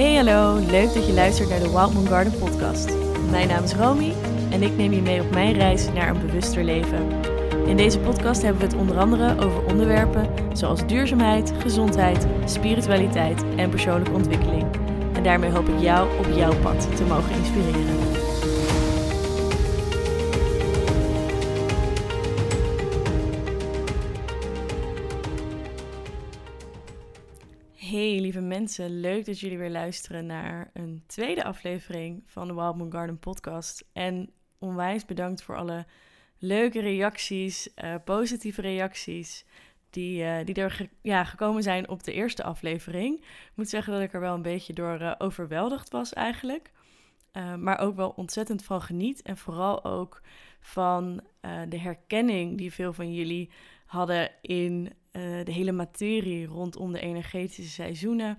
Hey hallo, leuk dat je luistert naar de Wild Moon Garden podcast. Mijn naam is Romy en ik neem je mee op mijn reis naar een bewuster leven. In deze podcast hebben we het onder andere over onderwerpen zoals duurzaamheid, gezondheid, spiritualiteit en persoonlijke ontwikkeling. En daarmee hoop ik jou op jouw pad te mogen inspireren. Leuk dat jullie weer luisteren naar een tweede aflevering van de Wild Garden podcast. En onwijs bedankt voor alle leuke reacties, eh, positieve reacties die, eh, die er ja, gekomen zijn op de eerste aflevering. Ik moet zeggen dat ik er wel een beetje door uh, overweldigd was eigenlijk. maar ook wel ontzettend van geniet en vooral ook van de herkenning die veel van jullie hadden in de hele materie rondom de energetische seizoenen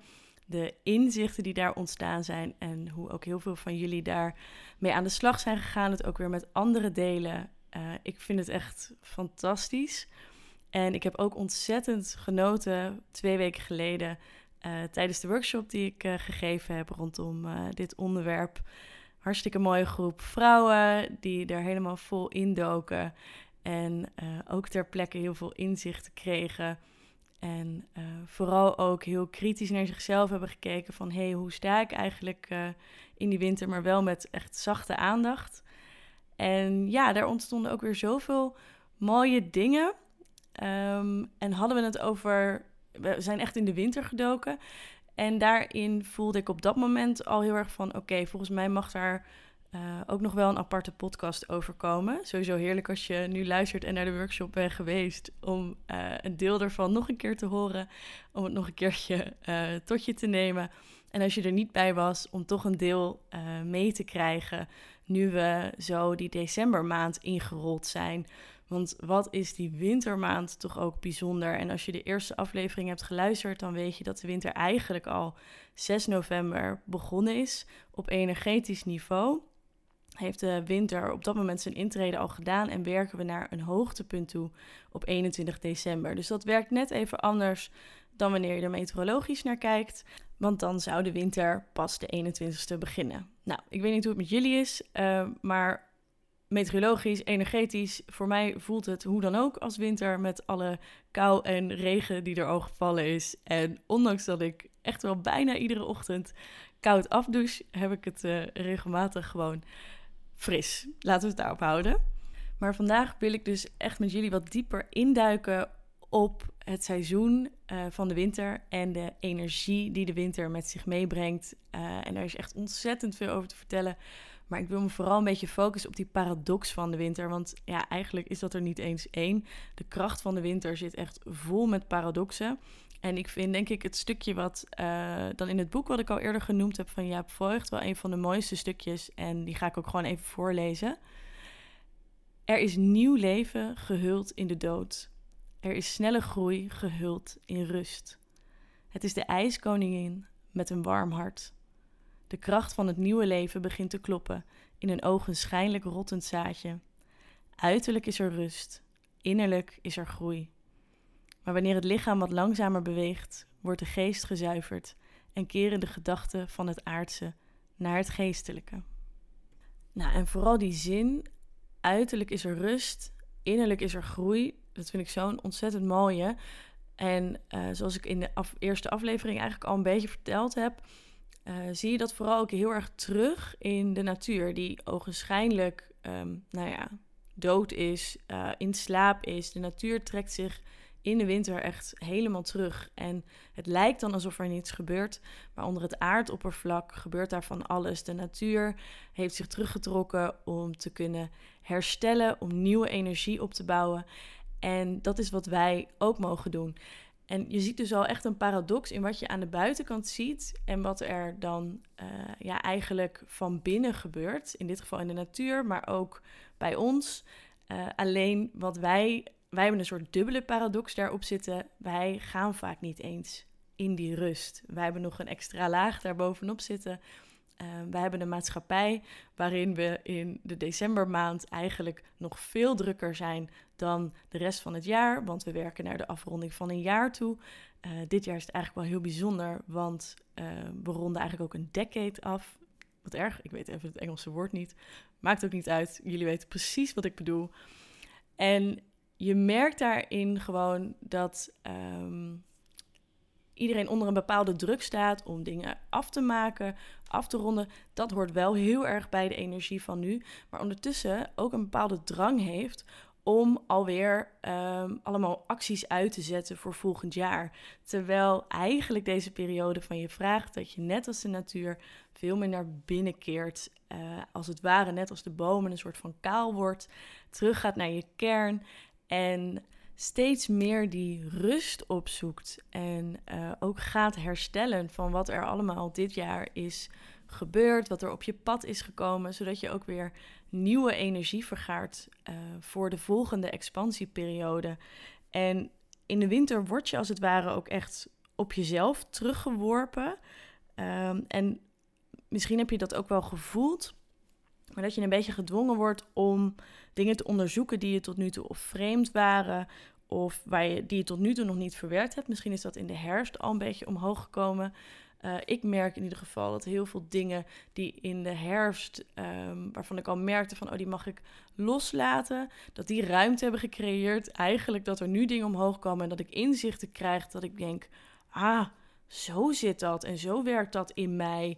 de inzichten die daar ontstaan zijn en hoe ook heel veel van jullie daar mee aan de slag zijn gegaan, het ook weer met andere delen. Uh, ik vind het echt fantastisch. En ik heb ook ontzettend genoten twee weken geleden uh, tijdens de workshop die ik gegeven heb rondom dit onderwerp. Hartstikke mooie groep vrouwen die er helemaal vol indoken. En ook ter plekke heel veel inzichten kregen en uh, vooral ook heel kritisch naar zichzelf hebben gekeken van hé, hey, hoe sta ik eigenlijk uh, in die winter, maar wel met echt zachte aandacht. En ja, daar ontstonden ook weer zoveel mooie dingen. Um, en hadden we het over, we zijn echt in de winter gedoken. En daarin voelde ik op dat moment al heel erg van oké, volgens mij mag daar uh, ook nog wel een aparte podcast overkomen. Sowieso heerlijk als je nu luistert en naar de workshop bent geweest. Om uh, een deel ervan nog een keer te horen. Om het nog een keertje uh, tot je te nemen. En als je er niet bij was, om toch een deel mee te krijgen. Nu we zo die decembermaand ingerold zijn. Want wat is die wintermaand toch ook bijzonder? En als je de eerste aflevering hebt geluisterd, dan weet je dat de winter eigenlijk al 6 november begonnen is op energetisch niveau heeft de winter op dat moment zijn intrede al gedaan en werken we naar een hoogtepunt toe op 21 december. Dus dat werkt net even anders dan wanneer je er meteorologisch naar kijkt, want dan zou de winter pas de 21ste beginnen. Nou, ik weet niet hoe het met jullie is, uh, maar meteorologisch, energetisch, voor mij voelt het hoe dan ook als winter met alle kou en regen die er al gevallen is. En ondanks dat ik echt wel bijna iedere ochtend koud afdouche, heb ik het uh, regelmatig gewoon fris. Laten we het daarop houden. Maar vandaag wil ik dus echt met jullie wat dieper induiken op het seizoen uh, van de winter en de energie die de winter met zich meebrengt. Uh, en daar is echt ontzettend veel over te vertellen. Maar ik wil me vooral een beetje focussen op die paradox van de winter. Want ja, eigenlijk is dat er niet eens één. De kracht van de winter zit echt vol met paradoxen. En ik vind denk ik het stukje wat uh, dan in het boek wat ik al eerder genoemd heb van Jaap Voigt wel een van de mooiste stukjes. En die ga ik ook gewoon even voorlezen. Er is nieuw leven gehuld in de dood. Er is snelle groei gehuld in rust. Het is de ijskoningin met een warm hart. De kracht van het nieuwe leven begint te kloppen in een ogenschijnlijk rottend zaadje. Uiterlijk is er rust, innerlijk is er groei. Maar wanneer het lichaam wat langzamer beweegt, wordt de geest gezuiverd en keren de gedachten van het aardse naar het geestelijke. Nou, en vooral die zin, uiterlijk is er rust, innerlijk is er groei, dat vind ik zo'n ontzettend mooie. En uh, zoals ik in de eerste aflevering eigenlijk al een beetje verteld heb, uh, zie je dat vooral ook heel erg terug in de natuur, die ogenschijnlijk, um, nou ja, dood is, uh, in slaap is. De natuur trekt zich in de winter echt helemaal terug. En het lijkt dan alsof er niets gebeurt, maar onder het aardoppervlak gebeurt daar van alles. De natuur heeft zich teruggetrokken om te kunnen herstellen, om nieuwe energie op te bouwen. En dat is wat wij ook mogen doen. En je ziet dus al echt een paradox in wat je aan de buitenkant ziet en wat er dan uh, ja, eigenlijk van binnen gebeurt. In dit geval in de natuur, maar ook bij ons. Uh, alleen wat wij wij hebben een soort dubbele paradox daarop zitten. Wij gaan vaak niet eens in die rust. Wij hebben nog een extra laag daarbovenop zitten. we hebben een maatschappij waarin we in de decembermaand eigenlijk nog veel drukker zijn dan de rest van het jaar. Want we werken naar de afronding van een jaar toe. Uh, dit jaar is het eigenlijk wel heel bijzonder, want uh, we ronden eigenlijk ook een decade af. Wat erg, ik weet even het Engelse woord niet. Maakt ook niet uit. Jullie weten precies wat ik bedoel. En je merkt daarin gewoon dat um, iedereen onder een bepaalde druk staat om dingen af te maken, af te ronden. Dat hoort wel heel erg bij de energie van nu. Maar ondertussen ook een bepaalde drang heeft om alweer um, allemaal acties uit te zetten voor volgend jaar. Terwijl eigenlijk deze periode van je vraagt dat je net als de natuur veel meer naar binnen keert. Uh, als het ware net als de bomen een soort van kaal wordt. Teruggaat naar je kern en steeds meer die rust opzoekt. En uh, ook gaat herstellen van wat er allemaal dit jaar is gebeurd. Wat er op je pad is gekomen. Zodat je ook weer nieuwe energie vergaart uh, voor de volgende expansieperiode. En in de winter word je als het ware ook echt op jezelf teruggeworpen. Um, en misschien heb je dat ook wel gevoeld, maar dat je een beetje gedwongen wordt om dingen te onderzoeken die je tot nu toe of vreemd waren, of waar je, die je tot nu toe nog niet verwerkt hebt. Misschien is dat in de herfst al een beetje omhoog gekomen. Uh, ik merk in ieder geval dat heel veel dingen die in de herfst, um, waarvan ik al merkte van, oh, die mag ik loslaten, dat die ruimte hebben gecreëerd. Eigenlijk dat er nu dingen omhoog komen en dat ik inzichten krijg dat ik denk, ah, zo zit dat en zo werkt dat in mij.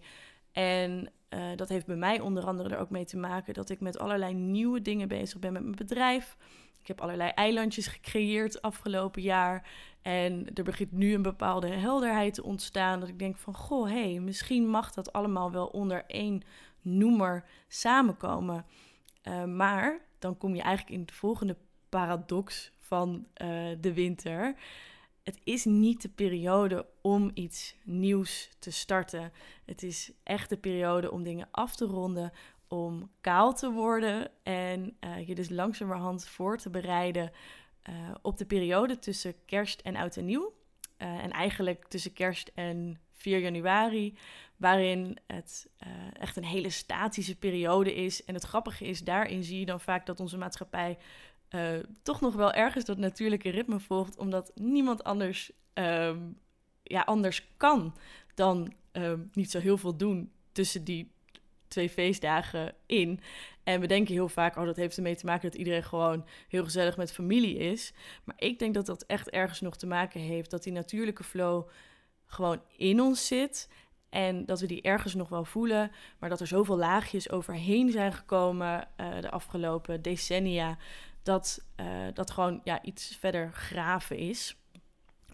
En uh, dat heeft bij mij onder andere er ook mee te maken dat ik met allerlei nieuwe dingen bezig ben met mijn bedrijf. Ik heb allerlei eilandjes gecreëerd afgelopen jaar. En er begint nu een bepaalde helderheid te ontstaan. Dat ik denk van, goh, hé, hey, misschien mag dat allemaal wel onder één noemer samenkomen. Uh, maar dan kom je eigenlijk in de volgende paradox van uh, de winter. Het is niet de periode om iets nieuws te starten. Het is echt de periode om dingen af te ronden, om kaal te worden en uh, je dus langzamerhand voor te bereiden uh, op de periode tussen kerst en oud en nieuw. Uh, en eigenlijk tussen kerst en 4 januari, waarin het echt een hele statische periode is. En het grappige is, daarin zie je dan vaak dat onze maatschappij toch nog wel ergens dat natuurlijke ritme volgt, omdat niemand anders, um, ja, anders kan dan um, niet zo heel veel doen tussen die twee feestdagen in. En we denken heel vaak, oh, dat heeft ermee te maken dat iedereen gewoon heel gezellig met familie is. Maar ik denk dat dat echt ergens nog te maken heeft dat die natuurlijke flow gewoon in ons zit. En dat we die ergens nog wel voelen, maar dat er zoveel laagjes overheen zijn gekomen uh, de afgelopen decennia, dat uh, dat gewoon ja, iets verder graven is.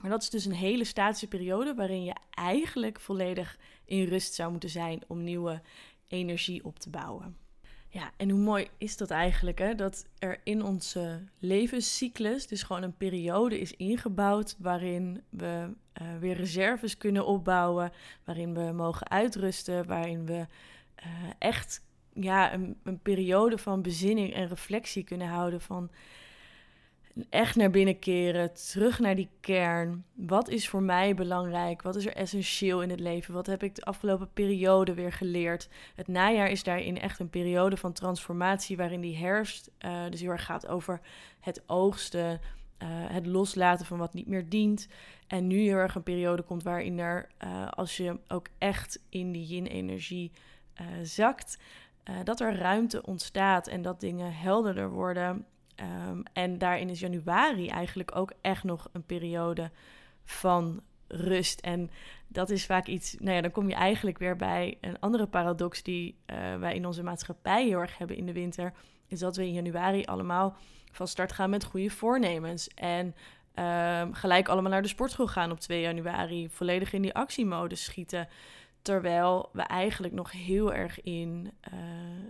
Maar dat is dus een hele statische periode waarin je eigenlijk volledig in rust zou moeten zijn om nieuwe energie op te bouwen. Ja, en hoe mooi is dat eigenlijk, hè? Dat er in onze levenscyclus dus gewoon een periode is ingebouwd waarin we uh, weer reserves kunnen opbouwen, waarin we mogen uitrusten, waarin we uh, echt ja, een, een periode van bezinning en reflectie kunnen houden van echt naar binnen keren, terug naar die kern. Wat is voor mij belangrijk? Wat is er essentieel in het leven? Wat heb ik de afgelopen periode weer geleerd? Het najaar is daarin echt een periode van transformatie, waarin die herfst uh, dus heel erg gaat over het oogsten, uh, het loslaten van wat niet meer dient. En nu heel erg een periode komt waarin er, uh, als je ook echt in die yin-energie zakt, dat er ruimte ontstaat en dat dingen helderder worden. Um, en daarin is januari eigenlijk ook echt nog een periode van rust. En dat is vaak iets, nou ja, dan kom je eigenlijk weer bij een andere paradox die uh, wij in onze maatschappij heel erg hebben in de winter. Is dat we in januari allemaal van start gaan met goede voornemens. En um, gelijk allemaal naar de sportschool gaan op 2 januari. Volledig in die actiemodus schieten. Terwijl we eigenlijk nog heel erg in uh,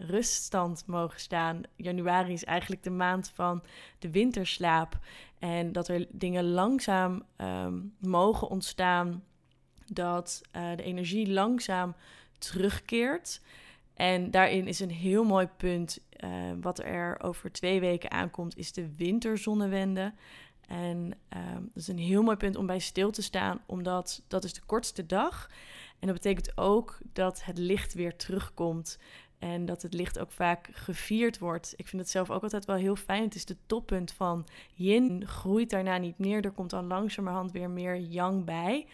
ruststand mogen staan. Januari is eigenlijk de maand van de winterslaap. En dat er dingen langzaam um, mogen ontstaan. Dat uh, de energie langzaam terugkeert. En daarin is een heel mooi punt. Uh, wat er over twee weken aankomt, is de winterzonnewende. En um, dat is een heel mooi punt om bij stil te staan, omdat dat is de kortste dag En dat betekent ook dat het licht weer terugkomt. En dat het licht ook vaak gevierd wordt. Ik vind het zelf ook altijd wel heel fijn. Het is de toppunt van yin. Groeit daarna niet meer. Er komt dan langzamerhand weer meer yang bij.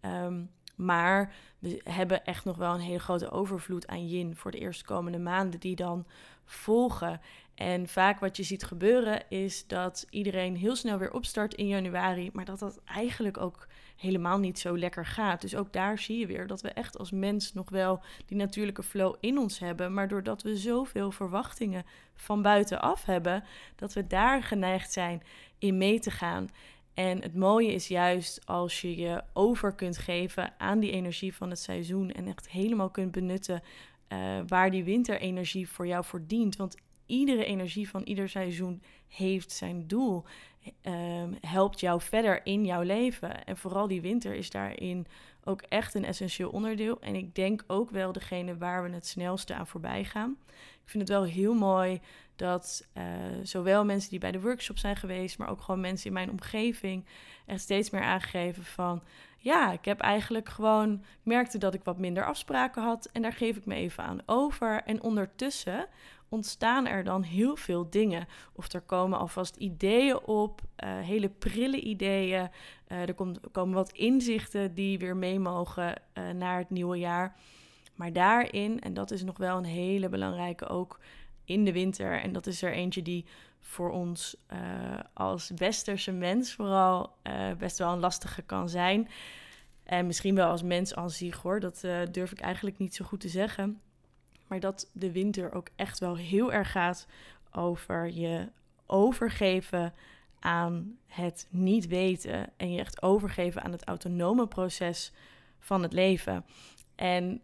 Ehm, maar we hebben echt nog wel een hele grote overvloed aan yin voor de eerstkomende maanden die dan volgen. En vaak wat je ziet gebeuren is dat iedereen heel snel weer opstart in januari, maar dat dat eigenlijk ook helemaal niet zo lekker gaat. Dus ook daar zie je weer dat we echt als mens nog wel die natuurlijke flow in ons hebben, maar doordat we zoveel verwachtingen van buitenaf hebben, dat we daar geneigd zijn in mee te gaan. En het mooie is juist als je je over kunt geven aan die energie van het seizoen en echt helemaal kunt benutten uh, waar die winterenergie voor jou voor dient. Want iedere energie van ieder seizoen heeft zijn doel. Um, helpt jou verder in jouw leven. En vooral die winter is daarin ook echt een essentieel onderdeel. En ik denk ook wel degene waar we het snelste aan voorbij gaan. Ik vind het wel heel mooi dat uh, zowel mensen die bij de workshop zijn geweest, maar ook gewoon mensen in mijn omgeving echt steeds meer aangegeven van ja, ik heb eigenlijk gewoon merkte dat ik wat minder afspraken had en daar geef ik me even aan over. En ondertussen ontstaan er dan heel veel dingen. Of er komen alvast ideeën op, uh, hele prille ideeën. Uh, er komt, komen wat inzichten die weer mee mogen uh, naar het nieuwe jaar. Maar daarin, en dat is nog wel een hele belangrijke ook in de winter. En dat is er eentje die voor ons als westerse mens vooral best wel een lastige kan zijn. En misschien wel als mens als zich hoor, dat durf ik eigenlijk niet zo goed te zeggen. Maar dat de winter ook echt wel heel erg gaat over je overgeven aan het niet weten. En je echt overgeven aan het autonome proces van het leven. En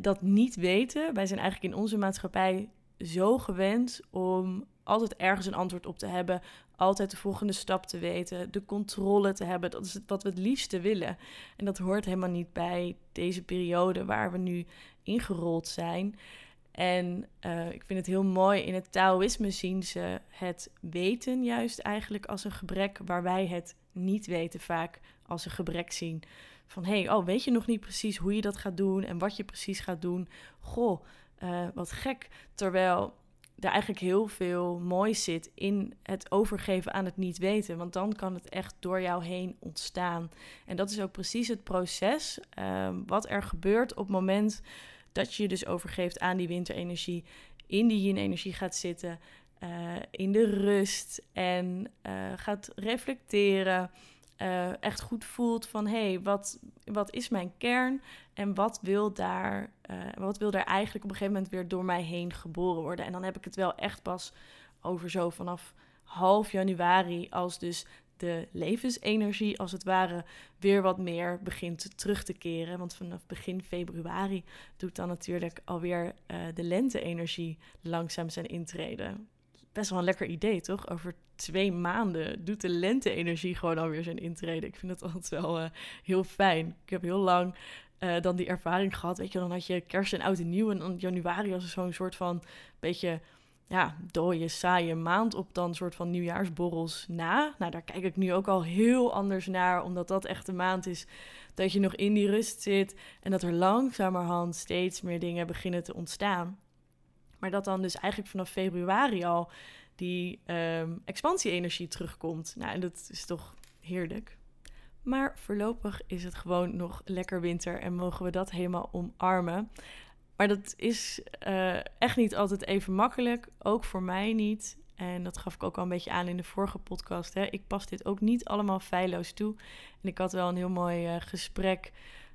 dat niet weten, wij zijn eigenlijk in onze maatschappij zo gewend om altijd ergens een antwoord op te hebben, altijd de volgende stap te weten, de controle te hebben. Dat is wat we het liefste willen. En dat hoort helemaal niet bij deze periode waar we nu ingerold zijn. En uh, ik vind het heel mooi, in het Taoïsme zien ze het weten juist eigenlijk als een gebrek, waar wij het niet weten vaak als een gebrek zien. Van hé, hey, oh, weet je nog niet precies hoe je dat gaat doen en wat je precies gaat doen? Goh, uh, wat gek. Terwijl er eigenlijk heel veel moois zit in het overgeven aan het niet weten. Want dan kan het echt door jou heen ontstaan. En dat is ook precies het proces uh, wat er gebeurt op het moment dat je je dus overgeeft aan die winterenergie, in die yin-energie gaat zitten, uh, in de rust en uh, gaat reflecteren. Uh, echt goed voelt van hé, hey, wat, wat is mijn kern en wat wil, daar, wat wil daar eigenlijk op een gegeven moment weer door mij heen geboren worden. En dan heb ik het wel echt pas over zo vanaf half januari, als dus de levensenergie als het ware weer wat meer begint terug te keren. Want vanaf begin februari doet dan natuurlijk alweer uh, de lente-energie langzaam zijn intreden. Best wel een lekker idee, toch? Over twee maanden doet de lente-energie gewoon alweer zijn intrede. Ik vind het altijd wel uh, heel fijn. Ik heb heel lang uh, dan die ervaring gehad. Weet je, dan had je kerst en oud en nieuw. En dan januari was zo'n soort van beetje ja, dode, saaie maand op dan soort van nieuwjaarsborrels na. Nou, daar kijk ik nu ook al heel anders naar, omdat dat echt een maand is dat je nog in die rust zit en dat er langzamerhand steeds meer dingen beginnen te ontstaan. Maar dat dan dus eigenlijk vanaf februari al die um, expansie-energie terugkomt. Nou, en dat is toch heerlijk. Maar voorlopig is het gewoon nog lekker winter en mogen we dat helemaal omarmen. Maar dat is uh, echt niet altijd even makkelijk. Ook voor mij niet. En dat gaf ik ook al een beetje aan in de vorige podcast. Hè. Ik pas dit ook niet allemaal feilloos toe. En ik had wel een heel mooi uh, gesprek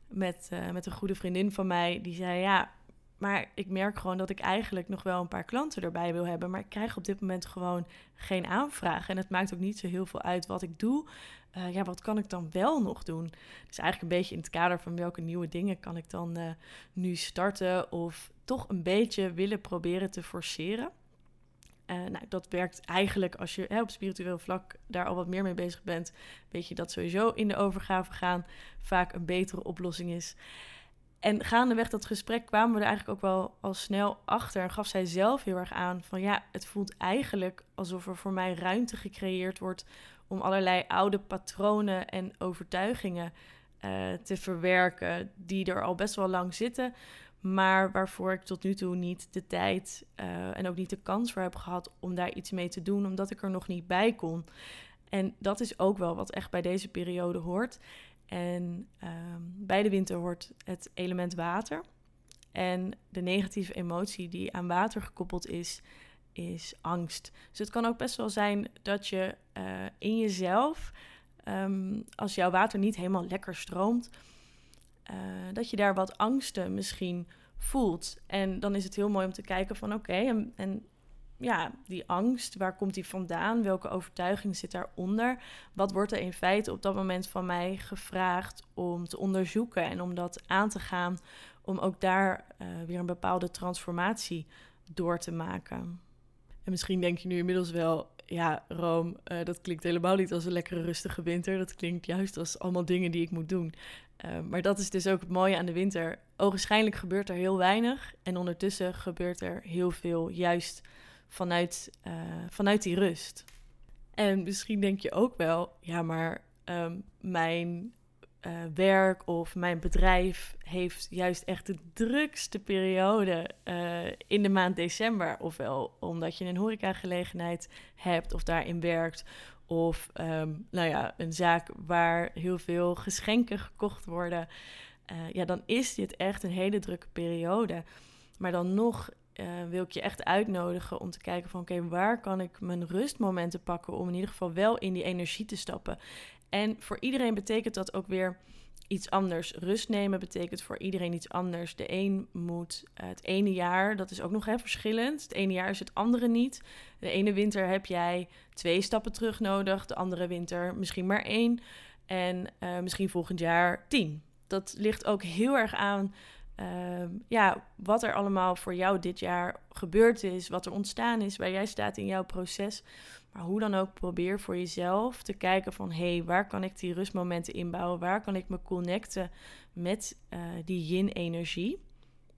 met, uh, met een goede vriendin van mij. Die zei: Ja, maar ik merk gewoon dat ik eigenlijk nog wel een paar klanten erbij wil hebben. Maar ik krijg op dit moment gewoon geen aanvragen. En het maakt ook niet zo heel veel uit wat ik doe. Uh, ja, wat kan ik dan wel nog doen? Dus eigenlijk een beetje in het kader van welke nieuwe dingen kan ik dan uh, nu starten. Of toch een beetje willen proberen te forceren. Uh, nou, dat werkt eigenlijk als je hè, op spiritueel vlak daar al wat meer mee bezig bent. Weet je dat sowieso in de overgave gaan vaak een betere oplossing is. En gaandeweg dat gesprek kwamen we er eigenlijk ook wel al snel achter. En gaf zij zelf heel erg aan van ja, het voelt eigenlijk alsof er voor mij ruimte gecreëerd wordt om allerlei oude patronen en overtuigingen eh, te verwerken die er al best wel lang zitten, maar waarvoor ik tot nu toe niet de tijd uh, en ook niet de kans voor heb gehad om daar iets mee te doen, omdat ik er nog niet bij kon. En dat is ook wel wat echt bij deze periode hoort. En ehm, bij de winter hoort het element water. En de negatieve emotie die aan water gekoppeld is, is angst. Dus het kan ook best wel zijn dat je uh, in jezelf, um, als jouw water niet helemaal lekker stroomt, uh, dat je daar wat angsten misschien voelt. En dan is het heel mooi om te kijken van oké, en, en ja, die angst, waar komt die vandaan? Welke overtuiging zit daaronder? Wat wordt er in feite op dat moment van mij gevraagd om te onderzoeken en om dat aan te gaan, om ook daar uh, weer een bepaalde transformatie door te maken? En misschien denk je nu inmiddels wel, ja, Rome, uh, dat klinkt helemaal niet als een lekkere rustige winter. Dat klinkt juist als allemaal dingen die ik moet doen. Uh, maar dat is dus ook het mooie aan de winter. Ogenschijnlijk gebeurt er heel weinig. En ondertussen gebeurt er heel veel, juist vanuit, uh, vanuit die rust. En misschien denk je ook wel, ja, maar um, mijn uh, werk of mijn bedrijf heeft juist echt de drukste periode uh, in de maand december. Ofwel omdat je een horecagelegenheid hebt of daarin werkt. Of um, nou ja, een zaak waar heel veel geschenken gekocht worden. Ja, dan is dit echt een hele drukke periode. Maar dan nog wil ik je echt uitnodigen om te kijken van... oké, waar kan ik mijn rustmomenten pakken... om in ieder geval wel in die energie te stappen. En voor iedereen betekent dat ook weer iets anders. Rust nemen betekent voor iedereen iets anders. De een moet uh, het ene jaar, dat is ook nog hè, verschillend. Het ene jaar is het andere niet. De ene winter heb jij twee stappen terug nodig, de andere winter misschien maar één. En uh, misschien volgend jaar tien. Dat ligt ook heel erg aan uh, ja, wat er allemaal voor jou dit jaar gebeurd is, wat er ontstaan is, waar jij staat in jouw proces. Maar hoe dan ook, probeer voor jezelf te kijken van... hé, hey, waar kan ik die rustmomenten inbouwen? Waar kan ik me connecten met uh, die yin-energie?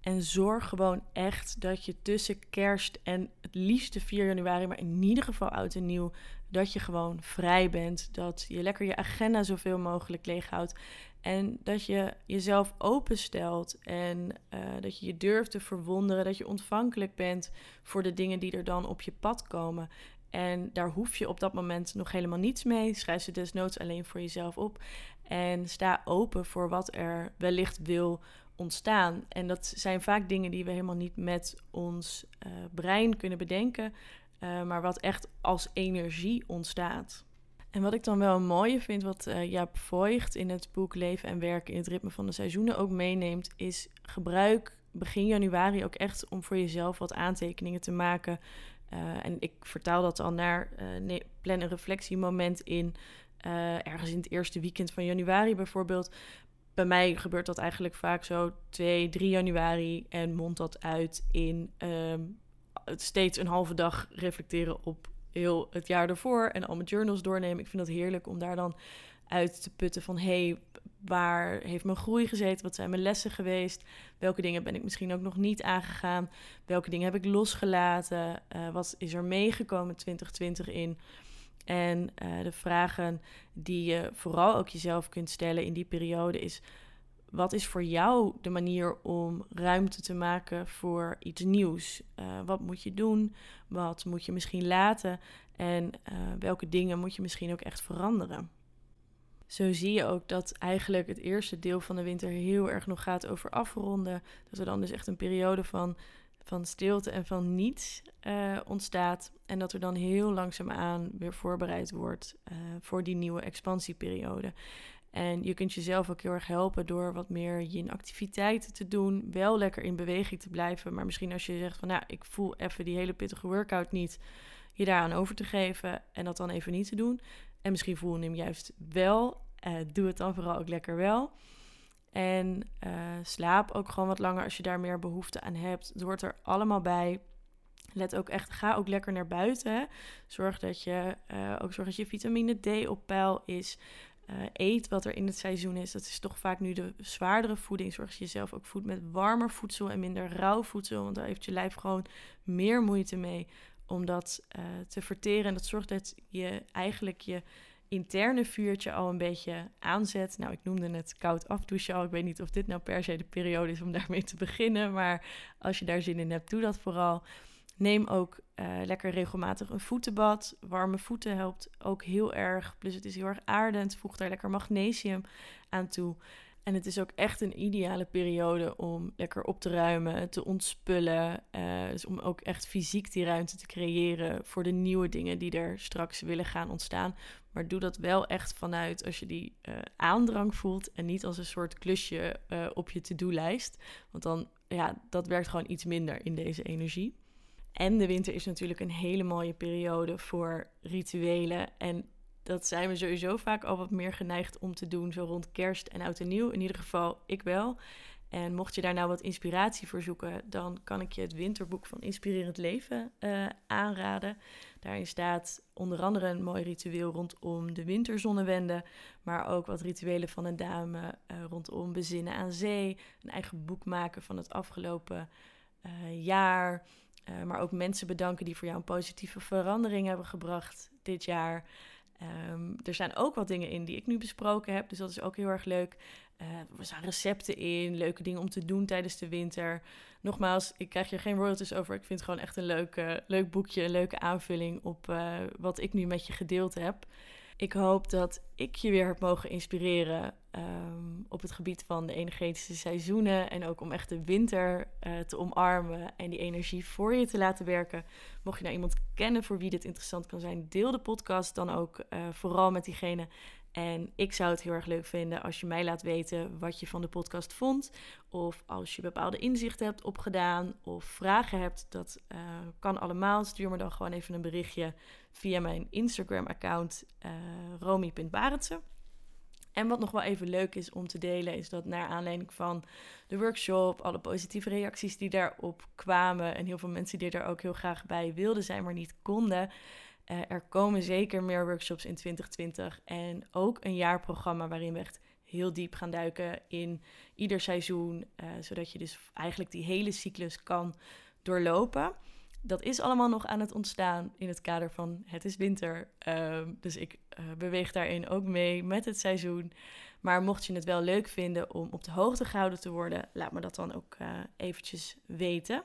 En zorg gewoon echt dat je tussen kerst en het liefste 4 januari... maar in ieder geval oud en nieuw, dat je gewoon vrij bent. Dat je lekker je agenda zoveel mogelijk leeghoudt. En dat je jezelf openstelt en uh, dat je je durft te verwonderen, dat je ontvankelijk bent voor de dingen die er dan op je pad komen. En daar hoef je op dat moment nog helemaal niets mee. Schrijf ze desnoods alleen voor jezelf op. En sta open voor wat er wellicht wil ontstaan. En dat zijn vaak dingen die we helemaal niet met ons uh, brein kunnen bedenken. Uh, maar wat echt als energie ontstaat. En wat ik dan wel een mooie vind, wat uh, Jaap Voigt in het boek Leven en Werken in het ritme van de seizoenen ook meeneemt, is gebruik begin januari ook echt om voor jezelf wat aantekeningen te maken en ik vertaal dat dan naar nee, plan een reflectiemoment in. Ergens in het eerste weekend van januari bijvoorbeeld. Bij mij gebeurt dat eigenlijk vaak zo 2, 3 januari en mondt dat uit in um, steeds een halve dag reflecteren op heel het jaar ervoor en al mijn journals doornemen. Ik vind dat heerlijk om daar dan uit te putten van hey, waar heeft mijn groei gezeten? Wat zijn mijn lessen geweest? Welke dingen ben ik misschien ook nog niet aangegaan? Welke dingen heb ik losgelaten? Uh, wat is er meegekomen 2020 in? En uh, de vragen die je vooral ook jezelf kunt stellen in die periode is: wat is voor jou de manier om ruimte te maken voor iets nieuws? Uh, wat moet je doen? Wat moet je misschien laten? En welke dingen moet je misschien ook echt veranderen? zo zie je ook dat eigenlijk het eerste deel van de winter heel erg nog gaat over afronden. Dat er dan dus echt een periode van, van stilte en van niets uh, ontstaat. En dat er dan heel langzaamaan weer voorbereid wordt uh, voor die nieuwe expansieperiode. En je kunt jezelf ook heel erg helpen door wat meer je activiteiten te doen. Wel lekker in beweging te blijven. Maar misschien als je zegt van nou, ik voel even die hele pittige workout niet. Je daaraan over te geven en dat dan even niet te doen. En misschien voel je hem juist wel. Uh, doe het dan vooral ook lekker wel. En uh, slaap ook gewoon wat langer als je daar meer behoefte aan hebt. Het hoort er allemaal bij. Let ook echt, ga ook lekker naar buiten. Zorg dat je uh, ook zorg dat je vitamine D op peil is. Uh, eet wat er in het seizoen is. Dat is toch vaak nu de zwaardere voeding. Zorg dat je jezelf ook voedt met warmer voedsel en minder rauw voedsel. Want daar heeft je lijf gewoon meer moeite mee om dat te verteren. En dat zorgt dat je eigenlijk je interne vuurtje al een beetje aanzet. Nou, ik noemde het koud afdouchen al. Ik weet niet of dit nou per se de periode is om daarmee te beginnen. Maar als je daar zin in hebt, doe dat vooral. Neem ook uh, lekker regelmatig een voetenbad. Warme voeten helpt ook heel erg. Plus het is heel erg aardend. Voeg daar lekker magnesium aan toe. En het is ook echt een ideale periode om lekker op te ruimen, te ontspullen. Uh, dus om ook echt fysiek die ruimte te creëren voor de nieuwe dingen die er straks willen gaan ontstaan. Maar doe dat wel echt vanuit als je die uh, aandrang voelt en niet als een soort klusje uh, op je to-do-lijst. Want dan, ja, dat werkt gewoon iets minder in deze energie. En de winter is natuurlijk een hele mooie periode voor rituelen. En dat zijn we sowieso vaak al wat meer geneigd om te doen, zo rond kerst en oud en nieuw. In ieder geval, ik wel. En mocht je daar nou wat inspiratie voor zoeken, dan kan ik je het winterboek van Inspirerend Leven uh, aanraden. Daarin staat onder andere een mooi ritueel rondom de winterzonnewende, maar ook wat rituelen van een dame uh, rondom bezinnen aan zee, een eigen boek maken van het afgelopen uh, jaar, maar ook mensen bedanken die voor jou een positieve verandering hebben gebracht dit jaar. Um, er zijn ook wat dingen in die ik nu besproken heb, dus dat is ook heel erg leuk. Uh, er staan recepten in, leuke dingen om te doen tijdens de winter. Nogmaals, ik krijg hier geen royalties over. Ik vind het gewoon echt een leuk, uh, leuk boekje, een leuke aanvulling op uh, wat ik nu met je gedeeld heb. Ik hoop dat ik je weer heb mogen inspireren um, op het gebied van de energetische seizoenen. En ook om echt de winter uh, te omarmen en die energie voor je te laten werken. Mocht je nou iemand kennen voor wie dit interessant kan zijn, deel de podcast dan ook uh, vooral met diegene en ik zou het heel erg leuk vinden als je mij laat weten wat je van de podcast vond. Of als je bepaalde inzichten hebt opgedaan of vragen hebt. Dat uh, kan allemaal. Stuur me dan gewoon even een berichtje via mijn Instagram-account uh, romy.barendse. En wat nog wel even leuk is om te delen, is dat naar aanleiding van de workshop, alle positieve reacties die daarop kwamen en heel veel mensen die er ook heel graag bij wilden zijn, maar niet konden, uh, er komen zeker meer workshops in 2020 en ook een jaarprogramma waarin we echt heel diep gaan duiken in ieder seizoen, uh, zodat je dus eigenlijk die hele cyclus kan doorlopen. Dat is allemaal nog aan het ontstaan in het kader van het is winter. Uh, dus ik uh, beweeg daarin ook mee met het seizoen. Maar mocht je het wel leuk vinden om op de hoogte gehouden te worden, laat me dat dan ook uh, eventjes weten.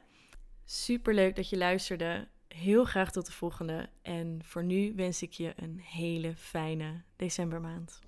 Super leuk dat je luisterde heel graag tot de volgende. En voor nu wens ik je een hele fijne decembermaand.